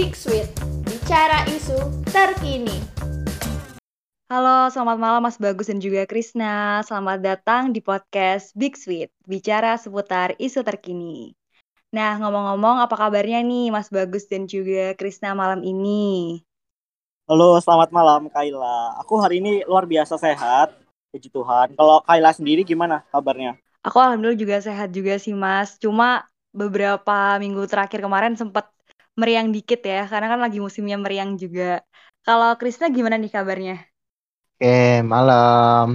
Big Sweet, bicara isu terkini. Halo, selamat malam Mas Bagus dan juga Krisna. Selamat datang di podcast Big Sweet, bicara seputar isu terkini. Nah, ngomong-ngomong, apa kabarnya nih Mas Bagus dan juga Krisna malam ini? Halo, selamat malam Kaila. Aku hari ini luar biasa sehat, puji Tuhan. Kalau Kaila sendiri gimana kabarnya? Aku alhamdulillah juga sehat juga sih Mas. Cuma beberapa minggu terakhir kemarin sempat meriang dikit ya, karena kan lagi musimnya meriang juga. Kalau Krisna gimana nih kabarnya? Oke, malam.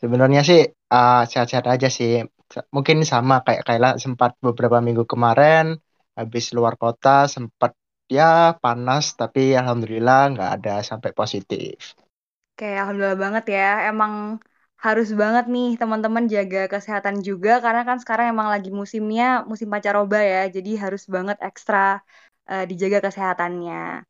Sebenarnya sih uh, sehat-sehat aja sih. Mungkin sama kayak Kayla sempat beberapa minggu kemarin habis luar kota sempat ya panas tapi alhamdulillah nggak ada sampai positif. Oke, alhamdulillah banget ya. Emang harus banget nih teman-teman jaga kesehatan juga karena kan sekarang emang lagi musimnya musim pancaroba ya. Jadi harus banget ekstra uh, dijaga kesehatannya.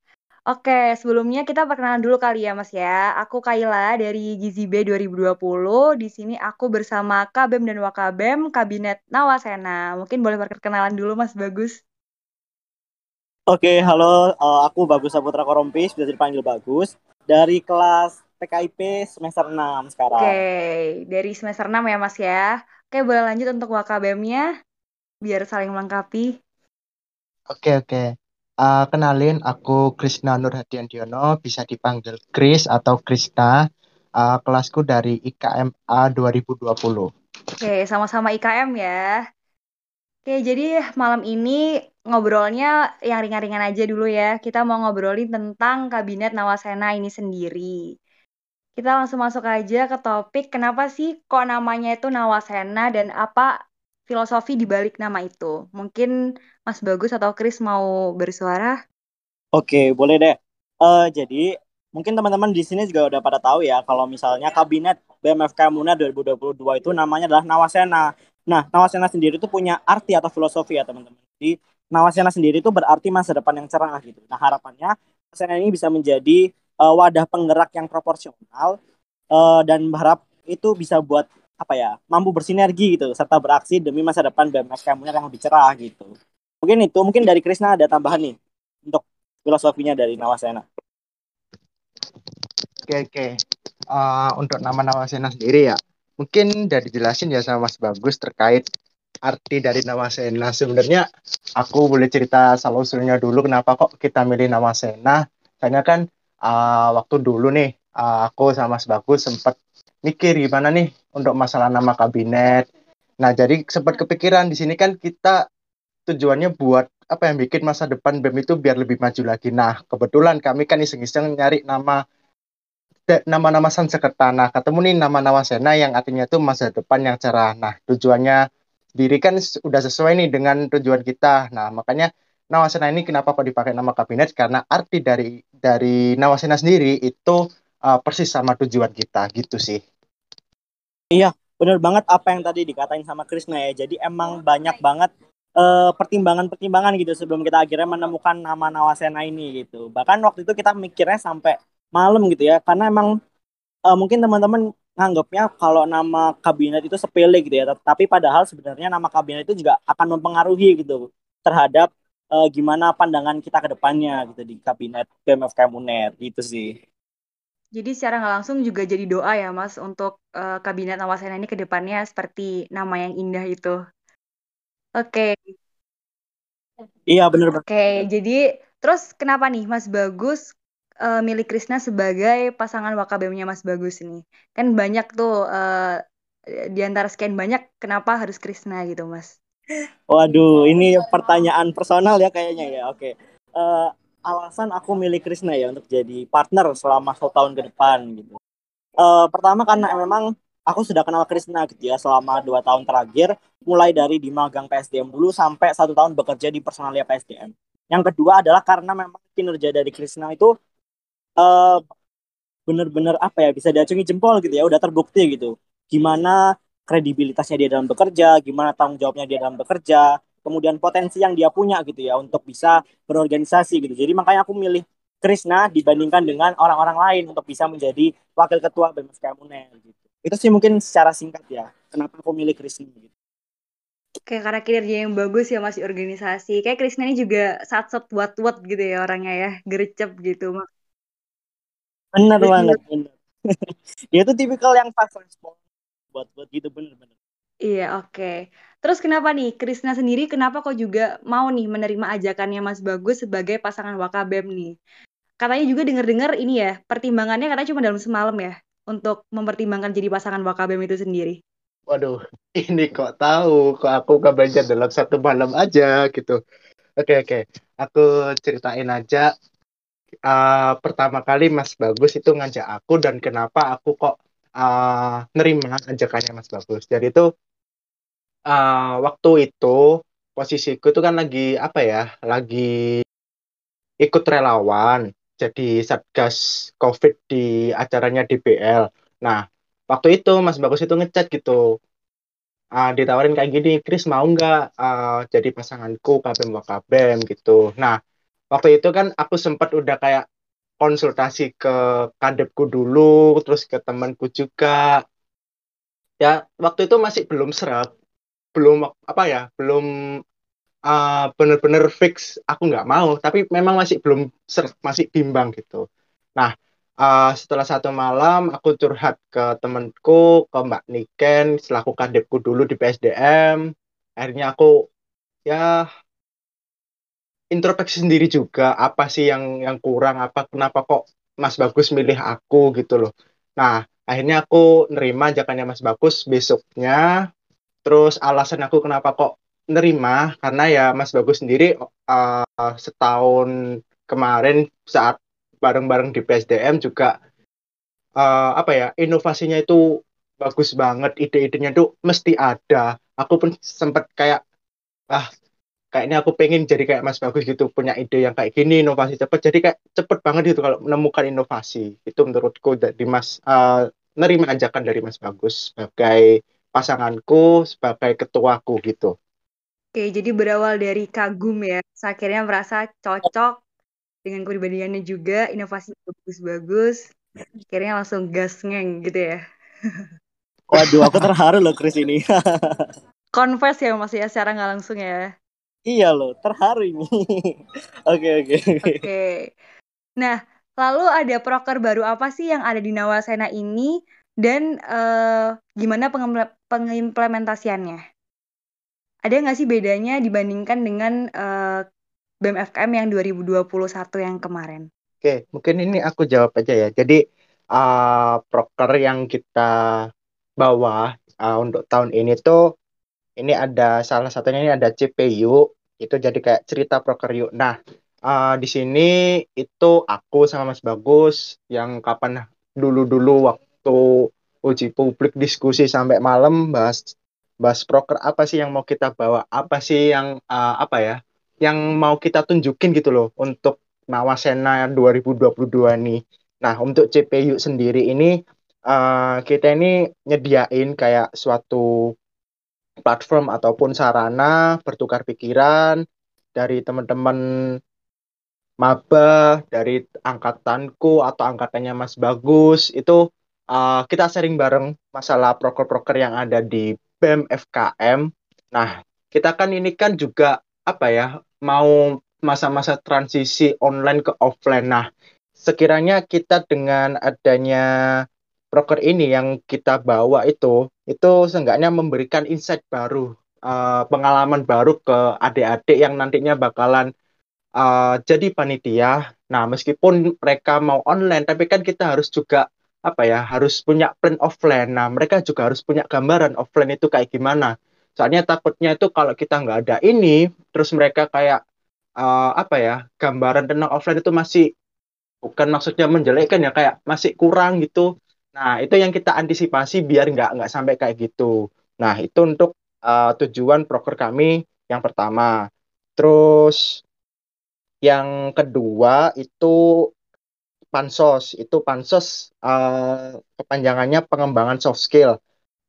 Oke, sebelumnya kita perkenalan dulu kali ya Mas ya. Aku Kaila dari Gizi B 2020. Di sini aku bersama Kabem dan Wakabem Kabinet Nawasena. Mungkin boleh perkenalan dulu Mas Bagus. Oke, halo. Uh, aku Bagus Saputra Korompis, bisa dipanggil Bagus. Dari kelas PKIP semester 6 sekarang. Oke, dari semester 6 ya Mas ya. Oke, boleh lanjut untuk Wakabemnya biar saling melengkapi. Oke, oke. Uh, kenalin, aku Krisna Nurhadiandiono, bisa dipanggil Kris atau Krista. Uh, kelasku dari IKMA 2020. Oke, sama-sama IKM ya. Oke, jadi malam ini ngobrolnya yang ringan-ringan aja dulu ya. Kita mau ngobrolin tentang Kabinet Nawasena ini sendiri. Kita langsung masuk aja ke topik kenapa sih kok namanya itu Nawasena dan apa filosofi di balik nama itu. Mungkin Mas Bagus atau Kris mau bersuara? Oke, boleh deh. Uh, jadi mungkin teman-teman di sini juga udah pada tahu ya kalau misalnya kabinet BMFK Munar 2022 itu namanya adalah Nawasena. Nah, Nawasena sendiri itu punya arti atau filosofi ya teman-teman. Jadi Nawasena sendiri itu berarti masa depan yang cerah gitu. Nah, harapannya Nawasena ini bisa menjadi uh, wadah penggerak yang proporsional uh, dan berharap itu bisa buat apa ya mampu bersinergi gitu serta beraksi demi masa depan BMS Kamuner yang lebih cerah gitu. Mungkin itu mungkin dari Krisna ada tambahan nih untuk filosofinya dari Nawasena. Oke oke. Uh, untuk nama Nawasena sendiri ya mungkin dari jelasin ya sama Mas Bagus terkait arti dari Nawasena. Sebenarnya aku boleh cerita usulnya dulu kenapa kok kita milih Nawasena? Karena kan uh, waktu dulu nih uh, aku sama Mas Bagus sempat mikir gimana nih untuk masalah nama kabinet. Nah, jadi sempat kepikiran di sini kan kita tujuannya buat apa yang bikin masa depan BEM itu biar lebih maju lagi. Nah, kebetulan kami kan iseng-iseng nyari nama nama-nama Sansekerta. Nah, ketemu nih nama Nawasena yang artinya itu masa depan yang cerah. Nah, tujuannya diri kan sudah sesuai nih dengan tujuan kita. Nah, makanya Nawasena ini kenapa kok dipakai nama kabinet? Karena arti dari dari Nawasena sendiri itu uh, persis sama tujuan kita gitu sih. Iya, benar banget apa yang tadi dikatain sama Krisna ya. Jadi emang banyak banget pertimbangan pertimbangan-pertimbangan gitu sebelum kita akhirnya menemukan nama Nawasena ini gitu. Bahkan waktu itu kita mikirnya sampai malam gitu ya, karena emang uh, mungkin teman-teman nganggapnya kalau nama kabinet itu sepele gitu ya, tapi padahal sebenarnya nama kabinet itu juga akan mempengaruhi gitu terhadap uh, gimana pandangan kita ke depannya gitu di kabinet BMFK Muner gitu sih. Jadi secara nggak langsung juga jadi doa ya Mas untuk uh, kabinet Nawasena ini ke depannya seperti nama yang indah itu. Oke. Okay. Iya benar Oke, okay, jadi terus kenapa nih Mas Bagus uh, milih Krisna sebagai pasangan wakabemnya Mas Bagus ini? Kan banyak tuh uh, di antara sekian banyak kenapa harus Krisna gitu Mas? Waduh, ini pertanyaan personal ya kayaknya ya. Oke. Okay. Uh, alasan aku milih Krishna ya untuk jadi partner selama satu tahun ke depan gitu. Uh, pertama karena memang aku sudah kenal Krishna gitu ya selama dua tahun terakhir, mulai dari di magang PSDM dulu sampai satu tahun bekerja di personalia PSDM. Yang kedua adalah karena memang kinerja dari Krishna itu uh, bener-bener apa ya bisa diacungi jempol gitu ya, udah terbukti gitu. Gimana kredibilitasnya dia dalam bekerja, gimana tanggung jawabnya dia dalam bekerja, kemudian potensi yang dia punya gitu ya untuk bisa berorganisasi gitu. Jadi makanya aku milih Krishna dibandingkan dengan orang-orang lain untuk bisa menjadi wakil ketua BMS Kamuner gitu. Itu sih mungkin secara singkat ya, kenapa aku milih Krishna gitu. Kayak karena kinerja yang bagus ya masih organisasi. Kayak Krisna ini juga sat-sat buat-buat gitu ya orangnya ya, gercep gitu. Bener banget, bener. Dia tuh tipikal yang fast respon buat buat gitu bener-bener. Iya, oke. Terus kenapa nih Krisna sendiri kenapa kok juga mau nih menerima ajakannya Mas Bagus sebagai pasangan Wakabem nih? Katanya juga denger-dengar ini ya, pertimbangannya katanya cuma dalam semalam ya untuk mempertimbangkan jadi pasangan Wakabem itu sendiri. Waduh, ini kok tahu kok aku kabarnya dalam satu malam aja gitu. Oke oke, aku ceritain aja. Uh, pertama kali Mas Bagus itu ngajak aku dan kenapa aku kok uh, nerima ajakannya Mas Bagus. Jadi itu uh, waktu itu posisiku itu kan lagi apa ya, lagi ikut relawan jadi satgas COVID di acaranya DBL. Nah, waktu itu Mas Bagus itu ngechat gitu, uh, ditawarin kayak gini, Chris mau nggak uh, jadi pasanganku kabem wakabem gitu. Nah, waktu itu kan aku sempat udah kayak konsultasi ke kadepku dulu, terus ke temanku juga. Ya, waktu itu masih belum serap, belum apa ya, belum uh, bener-bener fix aku nggak mau, tapi memang masih belum serap, masih bimbang gitu. Nah, uh, setelah satu malam aku curhat ke temanku, ke Mbak Niken, selaku kadepku dulu di PSDM. Akhirnya aku ya introspeksi sendiri juga apa sih yang yang kurang apa kenapa kok Mas Bagus milih aku gitu loh. Nah, akhirnya aku nerima ajakannya Mas Bagus besoknya. Terus alasan aku kenapa kok nerima karena ya Mas Bagus sendiri uh, setahun kemarin saat bareng-bareng di PSDM juga uh, apa ya inovasinya itu bagus banget ide-idenya tuh mesti ada. Aku pun sempat kayak ah kayaknya aku pengen jadi kayak Mas Bagus gitu punya ide yang kayak gini inovasi cepat jadi kayak cepet banget gitu kalau menemukan inovasi. Itu menurutku dari Mas uh, nerima ajakan dari Mas Bagus sebagai pasanganku sebagai ketuaku gitu. Oke, jadi berawal dari kagum ya, akhirnya merasa cocok dengan kepribadiannya juga, inovasi bagus-bagus, akhirnya langsung gas ngeng gitu ya. Waduh, aku terharu loh Chris ini. Confess ya Mas ya, secara nggak langsung ya. Iya loh, terharu ini. Oke oke. Oke. Nah, lalu ada proker baru apa sih yang ada di Nawasena ini dan uh, gimana pengimplementasiannya? Ada nggak sih bedanya dibandingkan dengan uh, BEM FKM yang 2021 yang kemarin? Oke, mungkin ini aku jawab aja ya. Jadi uh, proker yang kita bawa uh, untuk tahun ini tuh ini ada salah satunya ini ada CPU itu jadi kayak cerita proker yuk. Nah uh, di sini itu aku sama Mas Bagus yang kapan dulu-dulu waktu uji publik diskusi sampai malam bahas bahas proker apa sih yang mau kita bawa apa sih yang uh, apa ya yang mau kita tunjukin gitu loh untuk Nawasena 2022 nih. Nah untuk CPU sendiri ini uh, kita ini nyediain kayak suatu platform ataupun sarana bertukar pikiran dari teman-teman maba dari angkatanku atau angkatannya Mas Bagus itu uh, kita sering bareng masalah proker-proker yang ada di BEM FKM. Nah, kita kan ini kan juga apa ya mau masa-masa transisi online ke offline. Nah, sekiranya kita dengan adanya proker ini yang kita bawa itu itu seenggaknya memberikan insight baru uh, pengalaman baru ke adik-adik yang nantinya bakalan uh, jadi panitia nah meskipun mereka mau online tapi kan kita harus juga apa ya harus punya plan offline nah mereka juga harus punya gambaran offline itu kayak gimana soalnya takutnya itu kalau kita nggak ada ini terus mereka kayak uh, apa ya gambaran tentang offline itu masih bukan maksudnya menjelekkan ya kayak masih kurang gitu Nah, itu yang kita antisipasi biar nggak nggak sampai kayak gitu. Nah, itu untuk uh, tujuan proker kami yang pertama. Terus yang kedua itu pansos. Itu pansos uh, kepanjangannya pengembangan soft skill.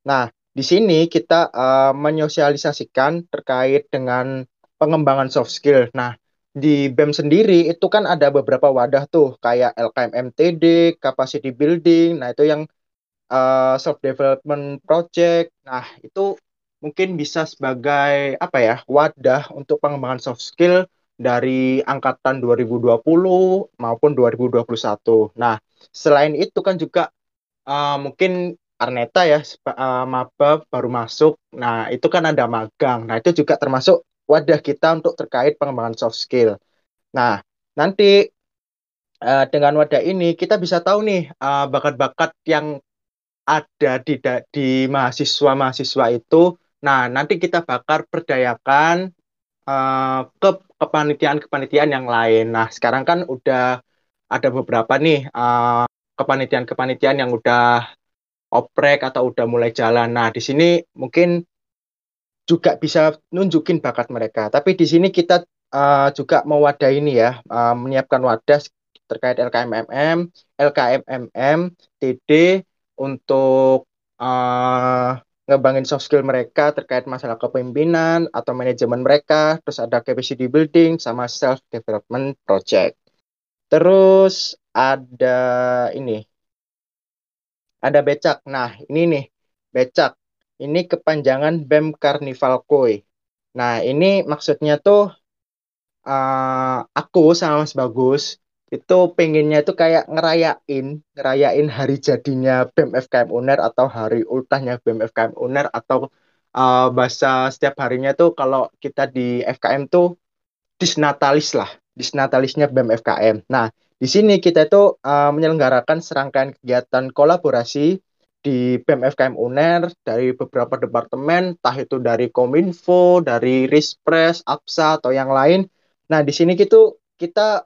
Nah, di sini kita uh, menyosialisasikan terkait dengan pengembangan soft skill. Nah, di BEM sendiri itu kan ada beberapa wadah tuh kayak LKM MTD, capacity building. Nah, itu yang uh, self development project. Nah, itu mungkin bisa sebagai apa ya wadah untuk pengembangan soft skill dari angkatan 2020 maupun 2021. Nah, selain itu kan juga uh, mungkin Arneta ya uh, maba baru masuk. Nah, itu kan ada magang. Nah, itu juga termasuk wadah kita untuk terkait pengembangan soft skill. Nah, nanti uh, dengan wadah ini kita bisa tahu nih bakat-bakat uh, yang ada di di mahasiswa-mahasiswa itu. Nah, nanti kita bakar perdayakan uh, ke kepanitiaan-kepanitiaan yang lain. Nah, sekarang kan udah ada beberapa nih uh, kepanitiaan-kepanitiaan yang udah oprek atau udah mulai jalan. Nah, di sini mungkin juga bisa nunjukin bakat mereka. Tapi di sini kita uh, juga mewadahi ini ya, uh, menyiapkan wadah terkait LKMMM, LKMMM, TD untuk uh, ngebangin soft skill mereka terkait masalah kepemimpinan atau manajemen mereka, terus ada capacity building sama self development project. Terus ada ini. Ada becak. Nah, ini nih, becak. Ini kepanjangan BEM Carnival Koi. Nah, ini maksudnya tuh uh, aku sama Mas Bagus itu pengennya itu kayak ngerayain ngerayain hari jadinya BEM FKM UNER atau hari ultahnya BEM FKM UNER atau uh, bahasa setiap harinya tuh kalau kita di FKM tuh disnatalis lah disnatalisnya BEM FKM nah di sini kita itu uh, menyelenggarakan serangkaian kegiatan kolaborasi di BEM FKM UNER dari beberapa departemen, entah itu dari Kominfo, dari Rispres, APSA atau yang lain. Nah, di sini gitu kita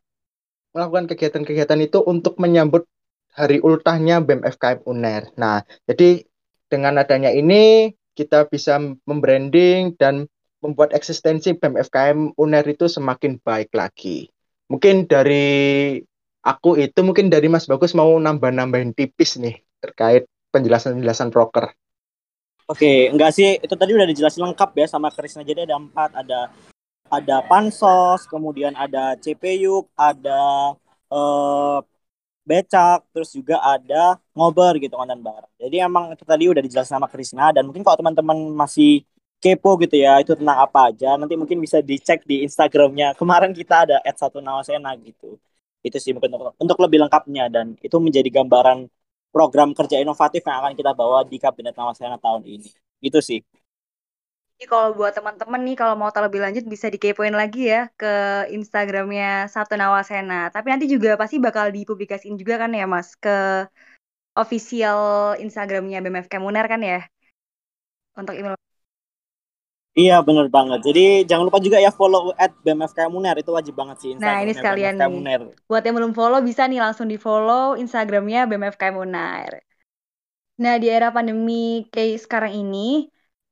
melakukan kegiatan-kegiatan itu untuk menyambut hari ultahnya BEM FKM UNER. Nah, jadi dengan adanya ini kita bisa membranding dan membuat eksistensi BEM FKM UNER itu semakin baik lagi. Mungkin dari aku itu mungkin dari Mas Bagus mau nambah-nambahin tipis nih terkait penjelasan-penjelasan proker. Oke, enggak sih, itu tadi udah dijelasin lengkap ya sama Krisna. Jadi ada empat, ada ada pansos, kemudian ada CPU, ada uh, becak, terus juga ada ngober gitu konten bareng. Jadi emang itu tadi udah dijelasin sama Krisna dan mungkin kalau teman-teman masih kepo gitu ya itu tentang apa aja nanti mungkin bisa dicek di Instagramnya. Kemarin kita ada at satu nawasena gitu. Itu sih mungkin untuk, untuk lebih lengkapnya dan itu menjadi gambaran program kerja inovatif yang akan kita bawa di kabinet nawasena tahun ini. Itu sih jadi kalau buat teman-teman nih kalau mau tahu lebih lanjut bisa dikepoin lagi ya ke Instagramnya Satu Nawasena. Tapi nanti juga pasti bakal dipublikasiin juga kan ya Mas ke official Instagramnya BMFK Muner kan ya untuk email. Iya bener banget. Jadi jangan lupa juga ya follow at BMFK Muner itu wajib banget sih Instagram. Nah ini sekalian BMFK nih. Muner. Buat yang belum follow bisa nih langsung di follow Instagramnya BMFK Muner. Nah di era pandemi kayak sekarang ini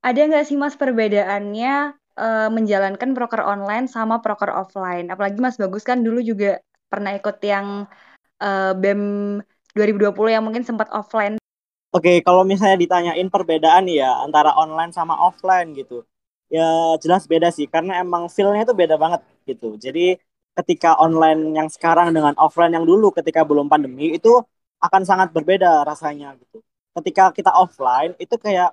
ada nggak sih Mas perbedaannya uh, menjalankan broker online sama broker offline? Apalagi Mas Bagus kan dulu juga pernah ikut yang uh, BEM 2020 yang mungkin sempat offline. Oke, kalau misalnya ditanyain perbedaan ya antara online sama offline gitu. Ya jelas beda sih karena emang feel-nya itu beda banget gitu. Jadi ketika online yang sekarang dengan offline yang dulu ketika belum pandemi itu akan sangat berbeda rasanya gitu. Ketika kita offline itu kayak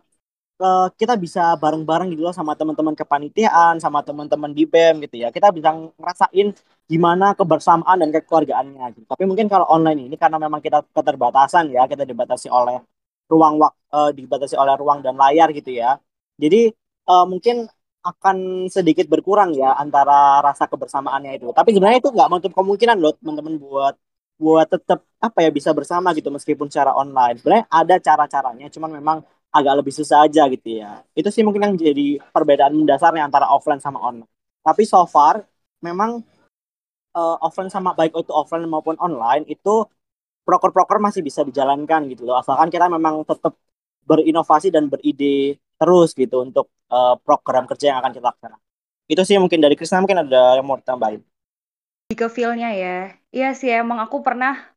uh, kita bisa bareng-bareng gitu loh sama teman-teman kepanitiaan, sama teman-teman di BEM gitu ya. Kita bisa ngerasain gimana kebersamaan dan kekeluargaannya gitu. Tapi mungkin kalau online ini karena memang kita keterbatasan ya, kita dibatasi oleh ruang uh, dibatasi oleh ruang dan layar gitu ya. Jadi uh, mungkin akan sedikit berkurang ya antara rasa kebersamaannya itu. Tapi sebenarnya itu nggak menutup kemungkinan loh teman-teman buat buat tetap apa ya bisa bersama gitu meskipun secara online. Sebenarnya ada cara-caranya, cuman memang agak lebih susah aja gitu ya. Itu sih mungkin yang jadi perbedaan mendasarnya antara offline sama online. Tapi so far memang uh, offline sama baik itu offline maupun online itu proker-proker masih bisa dijalankan gitu loh. Asalkan kita memang tetap berinovasi dan beride terus gitu untuk uh, program kerja yang akan kita laksanakan. Itu sih mungkin dari Krisna mungkin ada yang mau ditambahin. Ke feel-nya ya. Iya sih emang aku pernah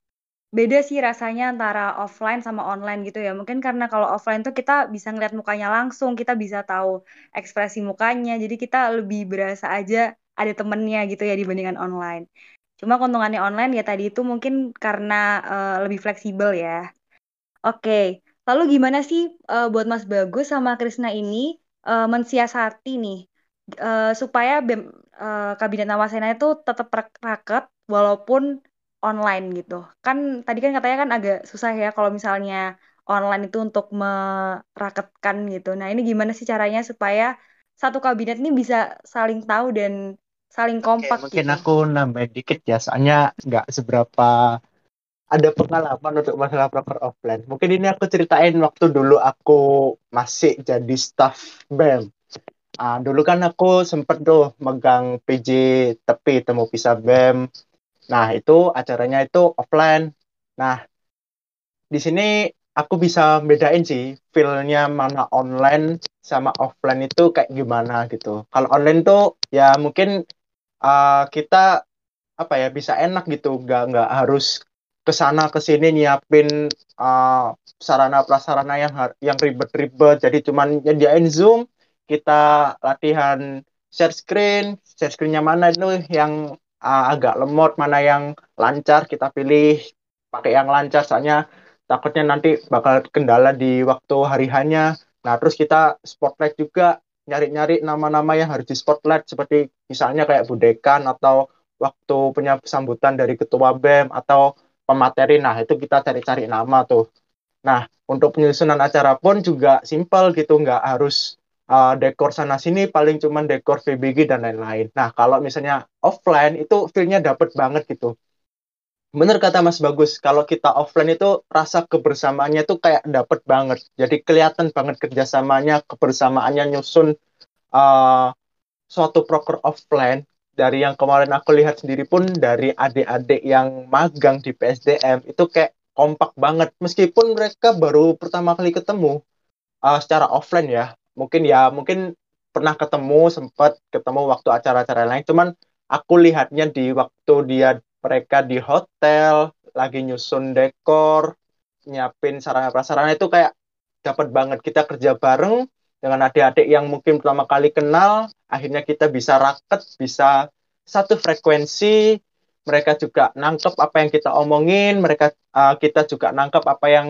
beda sih rasanya antara offline sama online gitu ya. Mungkin karena kalau offline tuh kita bisa ngeliat mukanya langsung, kita bisa tahu ekspresi mukanya, jadi kita lebih berasa aja ada temennya gitu ya dibandingkan online. Cuma keuntungannya online ya tadi itu mungkin karena uh, lebih fleksibel ya. Oke, lalu gimana sih uh, buat Mas Bagus sama Krisna ini uh, mensiasati nih uh, supaya BEM uh, Kabinet Nawasena itu tetap raket walaupun online gitu. Kan tadi kan katanya kan agak susah ya kalau misalnya online itu untuk meraketkan gitu. Nah, ini gimana sih caranya supaya satu kabinet ini bisa saling tahu dan saling kompak Oke, mungkin gitu. aku nambah dikit ya, soalnya nggak seberapa ada pengalaman untuk masalah proker offline. Mungkin ini aku ceritain waktu dulu aku masih jadi staff BEM. Uh, dulu kan aku sempet tuh megang PJ tepi temu pisah BEM. Nah itu acaranya itu offline. Nah di sini aku bisa bedain sih feelnya mana online sama offline itu kayak gimana gitu. Kalau online tuh ya mungkin uh, kita apa ya bisa enak gitu, nggak nggak harus ke sana ke sini nyiapin uh, sarana prasarana yang yang ribet-ribet jadi cuman nyediain zoom kita latihan share screen share screennya mana itu yang uh, agak lemot mana yang lancar kita pilih pakai yang lancar soalnya takutnya nanti bakal kendala di waktu hari hanya nah terus kita spotlight juga nyari-nyari nama-nama yang harus di spotlight seperti misalnya kayak budekan atau waktu punya sambutan dari ketua BEM atau pemateri. Nah, itu kita cari-cari nama tuh. Nah, untuk penyusunan acara pun juga simpel gitu, nggak harus uh, dekor sana sini, paling cuma dekor VBG dan lain-lain. Nah, kalau misalnya offline itu feel-nya dapet banget gitu. Bener kata Mas Bagus, kalau kita offline itu rasa kebersamaannya tuh kayak dapet banget. Jadi kelihatan banget kerjasamanya, kebersamaannya nyusun uh, suatu proker offline dari yang kemarin aku lihat sendiri pun dari adik-adik yang magang di PSDM itu kayak kompak banget meskipun mereka baru pertama kali ketemu uh, secara offline ya mungkin ya mungkin pernah ketemu sempat ketemu waktu acara-acara lain cuman aku lihatnya di waktu dia mereka di hotel lagi nyusun dekor nyiapin sarana prasarana itu kayak dapat banget kita kerja bareng dengan adik-adik yang mungkin pertama kali kenal, akhirnya kita bisa raket, bisa satu frekuensi, mereka juga nangkep apa yang kita omongin, mereka uh, kita juga nangkep apa yang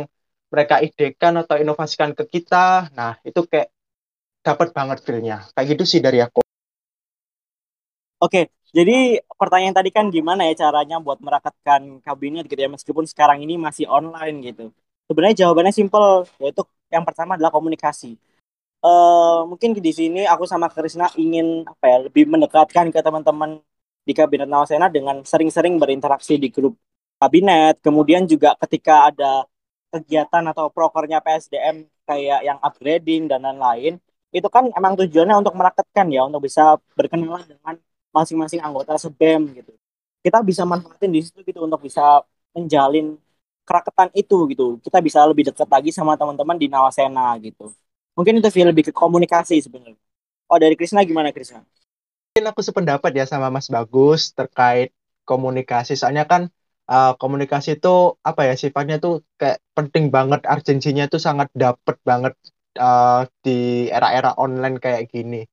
mereka idekan atau inovasikan ke kita. Nah, itu kayak dapat banget feel-nya. Kayak gitu sih dari aku. Oke, jadi pertanyaan tadi kan gimana ya caranya buat merakatkan kabinet gitu ya meskipun sekarang ini masih online gitu. Sebenarnya jawabannya simpel, yaitu yang pertama adalah komunikasi uh, mungkin di sini aku sama Krisna ingin apa ya lebih mendekatkan ke teman-teman di kabinet Nawasena dengan sering-sering berinteraksi di grup kabinet. Kemudian juga ketika ada kegiatan atau prokernya PSDM kayak yang upgrading dan lain-lain, itu kan emang tujuannya untuk meraketkan ya, untuk bisa berkenalan dengan masing-masing anggota sebem gitu. Kita bisa manfaatin di situ gitu untuk bisa menjalin keraketan itu gitu. Kita bisa lebih dekat lagi sama teman-teman di Nawasena gitu. Mungkin itu lebih ke komunikasi sebenarnya. Oh dari Krisna gimana Krisna? Mungkin aku sependapat ya sama Mas Bagus terkait komunikasi. Soalnya kan uh, komunikasi itu apa ya sifatnya tuh kayak penting banget urgensinya tuh sangat dapet banget uh, di era-era online kayak gini.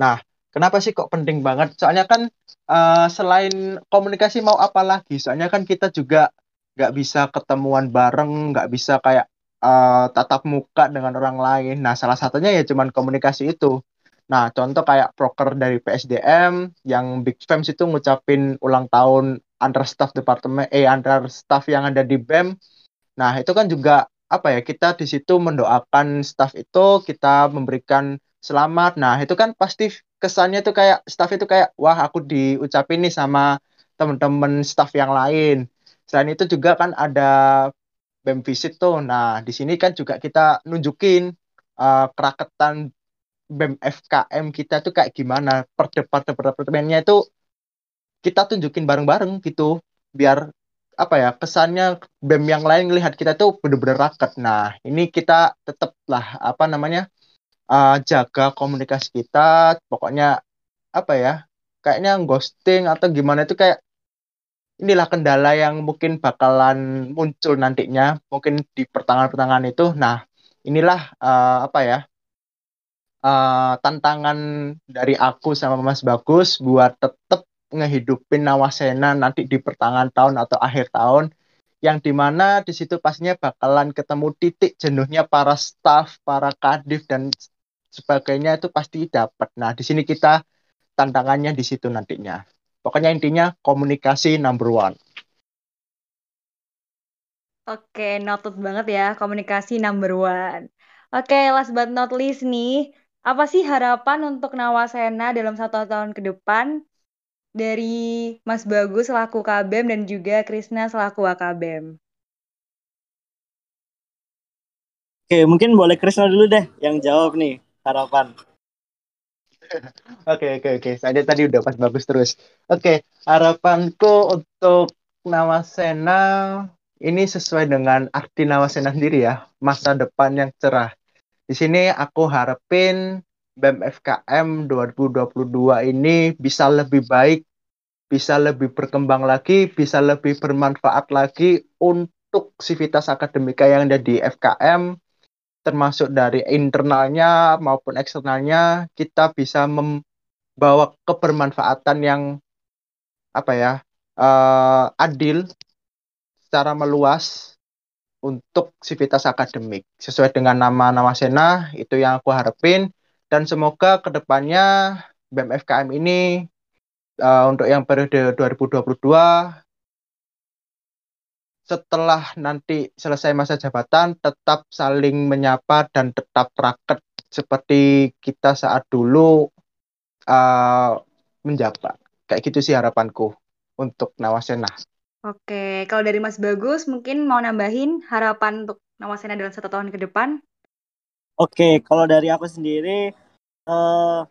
Nah, kenapa sih kok penting banget? Soalnya kan uh, selain komunikasi mau apa lagi? Soalnya kan kita juga nggak bisa ketemuan bareng, nggak bisa kayak uh, tatap muka dengan orang lain. Nah, salah satunya ya cuman komunikasi itu. Nah, contoh kayak proker dari PSDM yang Big Fams itu ngucapin ulang tahun antar staff departemen eh antar staff yang ada di BEM. Nah, itu kan juga apa ya? Kita di situ mendoakan staff itu, kita memberikan selamat. Nah, itu kan pasti kesannya tuh kayak staff itu kayak wah aku diucapin nih sama teman-teman staff yang lain. Selain itu juga kan ada BEM visit tuh. Nah, di sini kan juga kita nunjukin uh, keraketan BEM FKM kita tuh kayak gimana. Per departemennya itu kita tunjukin bareng-bareng gitu. Biar apa ya kesannya BEM yang lain ngelihat kita tuh bener-bener raket. Nah, ini kita tetap lah apa namanya uh, jaga komunikasi kita. Pokoknya apa ya kayaknya ghosting atau gimana itu kayak inilah kendala yang mungkin bakalan muncul nantinya mungkin di pertengahan-pertengahan itu nah inilah uh, apa ya uh, tantangan dari aku sama Mas Bagus buat tetap ngehidupin Nawasena nanti di pertengahan tahun atau akhir tahun yang di mana di situ pastinya bakalan ketemu titik jenuhnya para staff, para kadif dan sebagainya itu pasti dapat. Nah, di sini kita tantangannya di situ nantinya. Pokoknya intinya komunikasi number one. Oke, noted banget ya, komunikasi number one. Oke, last but not least nih, apa sih harapan untuk Nawasena dalam satu tahun ke depan dari Mas Bagus selaku KBM dan juga Krisna selaku AKBM? Oke, mungkin boleh Krisna dulu deh yang jawab nih harapan. Oke, oke, oke. Saya tadi udah pas bagus terus. Oke, harapanku untuk Nawasena ini sesuai dengan arti Nawasena sendiri ya, masa depan yang cerah. Di sini aku harapin BEM FKM 2022 ini bisa lebih baik, bisa lebih berkembang lagi, bisa lebih bermanfaat lagi untuk sivitas akademika yang ada di FKM termasuk dari internalnya maupun eksternalnya kita bisa membawa kebermanfaatan yang apa ya uh, adil secara meluas untuk sivitas akademik. Sesuai dengan nama-nama Sena itu yang aku harapin dan semoga ke depannya BMFKM ini uh, untuk yang periode 2022 setelah nanti selesai masa jabatan tetap saling menyapa dan tetap raket seperti kita saat dulu uh, menjabat. Kayak gitu sih harapanku untuk Nawasena. Oke, kalau dari Mas Bagus mungkin mau nambahin harapan untuk Nawasena dalam satu tahun ke depan? Oke, kalau dari aku sendiri uh,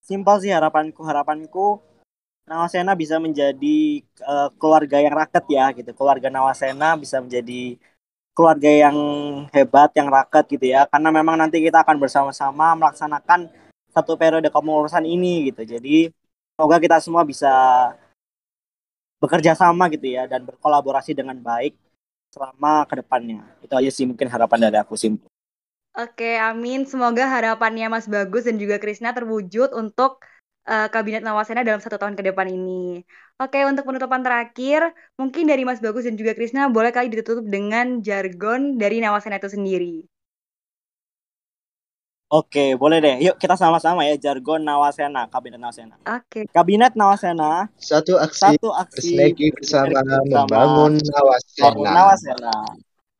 simpel sih harapanku. Harapanku Nawasena bisa menjadi uh, keluarga yang raket ya gitu. Keluarga Nawasena bisa menjadi keluarga yang hebat, yang raket gitu ya. Karena memang nanti kita akan bersama-sama melaksanakan satu periode kepengurusan ini gitu. Jadi semoga kita semua bisa bekerja sama gitu ya dan berkolaborasi dengan baik selama ke depannya. Itu aja sih mungkin harapan dari aku simpel. Oke, amin. Semoga harapannya Mas Bagus dan juga Krisna terwujud untuk uh, Kabinet Nawasena dalam satu tahun ke depan ini. Oke, untuk penutupan terakhir, mungkin dari Mas Bagus dan juga Krisna, boleh kali ditutup dengan jargon dari Nawasena itu sendiri. Oke, boleh deh. Yuk kita sama-sama ya jargon Nawasena, Kabinet Nawasena. Oke. Kabinet Nawasena. Satu aksi. Satu aksi. bersama, bersama membangun Nawasena. Nawasena.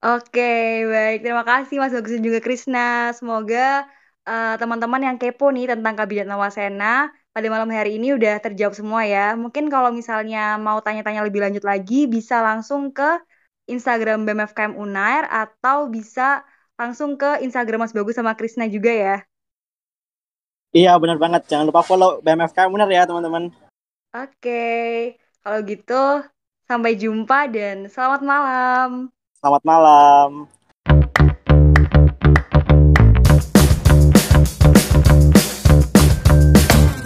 Oke, baik. Terima kasih Mas Bagus dan juga Krisna. Semoga eh, teman-teman uh, yang kepo nih tentang Kabinet Nawasena pada malam hari ini udah terjawab semua ya. Mungkin kalau misalnya mau tanya-tanya lebih lanjut lagi, bisa langsung ke Instagram BMFKM Unair atau bisa langsung ke Instagram Mas Bagus sama Krisna juga ya. Iya benar banget. Jangan lupa follow BMFKM Unair ya teman-teman. Oke, kalau gitu sampai jumpa dan selamat malam. Selamat malam.